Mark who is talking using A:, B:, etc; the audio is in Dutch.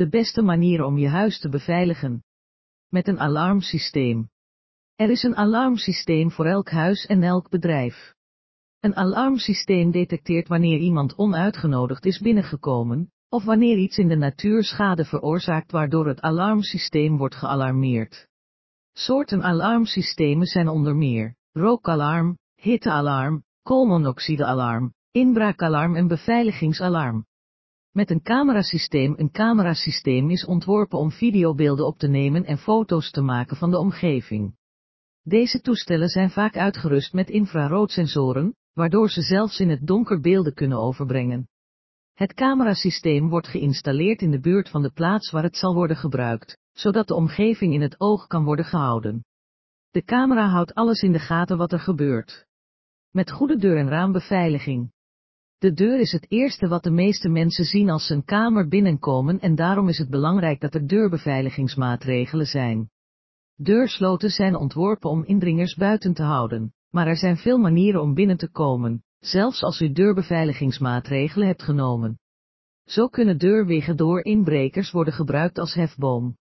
A: De beste manier om je huis te beveiligen. Met een alarmsysteem. Er is een alarmsysteem voor elk huis en elk bedrijf. Een alarmsysteem detecteert wanneer iemand onuitgenodigd is binnengekomen, of wanneer iets in de natuur schade veroorzaakt waardoor het alarmsysteem wordt gealarmeerd. Soorten alarmsystemen zijn onder meer rookalarm, hittealarm, koolmonoxidealarm, inbraakalarm en beveiligingsalarm. Met een camerasysteem Een camerasysteem is ontworpen om videobeelden op te nemen en foto's te maken van de omgeving. Deze toestellen zijn vaak uitgerust met infraroodsensoren, waardoor ze zelfs in het donker beelden kunnen overbrengen. Het camerasysteem wordt geïnstalleerd in de buurt van de plaats waar het zal worden gebruikt, zodat de omgeving in het oog kan worden gehouden. De camera houdt alles in de gaten wat er gebeurt. Met goede deur- en raambeveiliging. De deur is het eerste wat de meeste mensen zien als ze een kamer binnenkomen en daarom is het belangrijk dat er deurbeveiligingsmaatregelen zijn. Deursloten zijn ontworpen om indringers buiten te houden, maar er zijn veel manieren om binnen te komen, zelfs als u deurbeveiligingsmaatregelen hebt genomen. Zo kunnen deurwegen door inbrekers worden gebruikt als hefboom.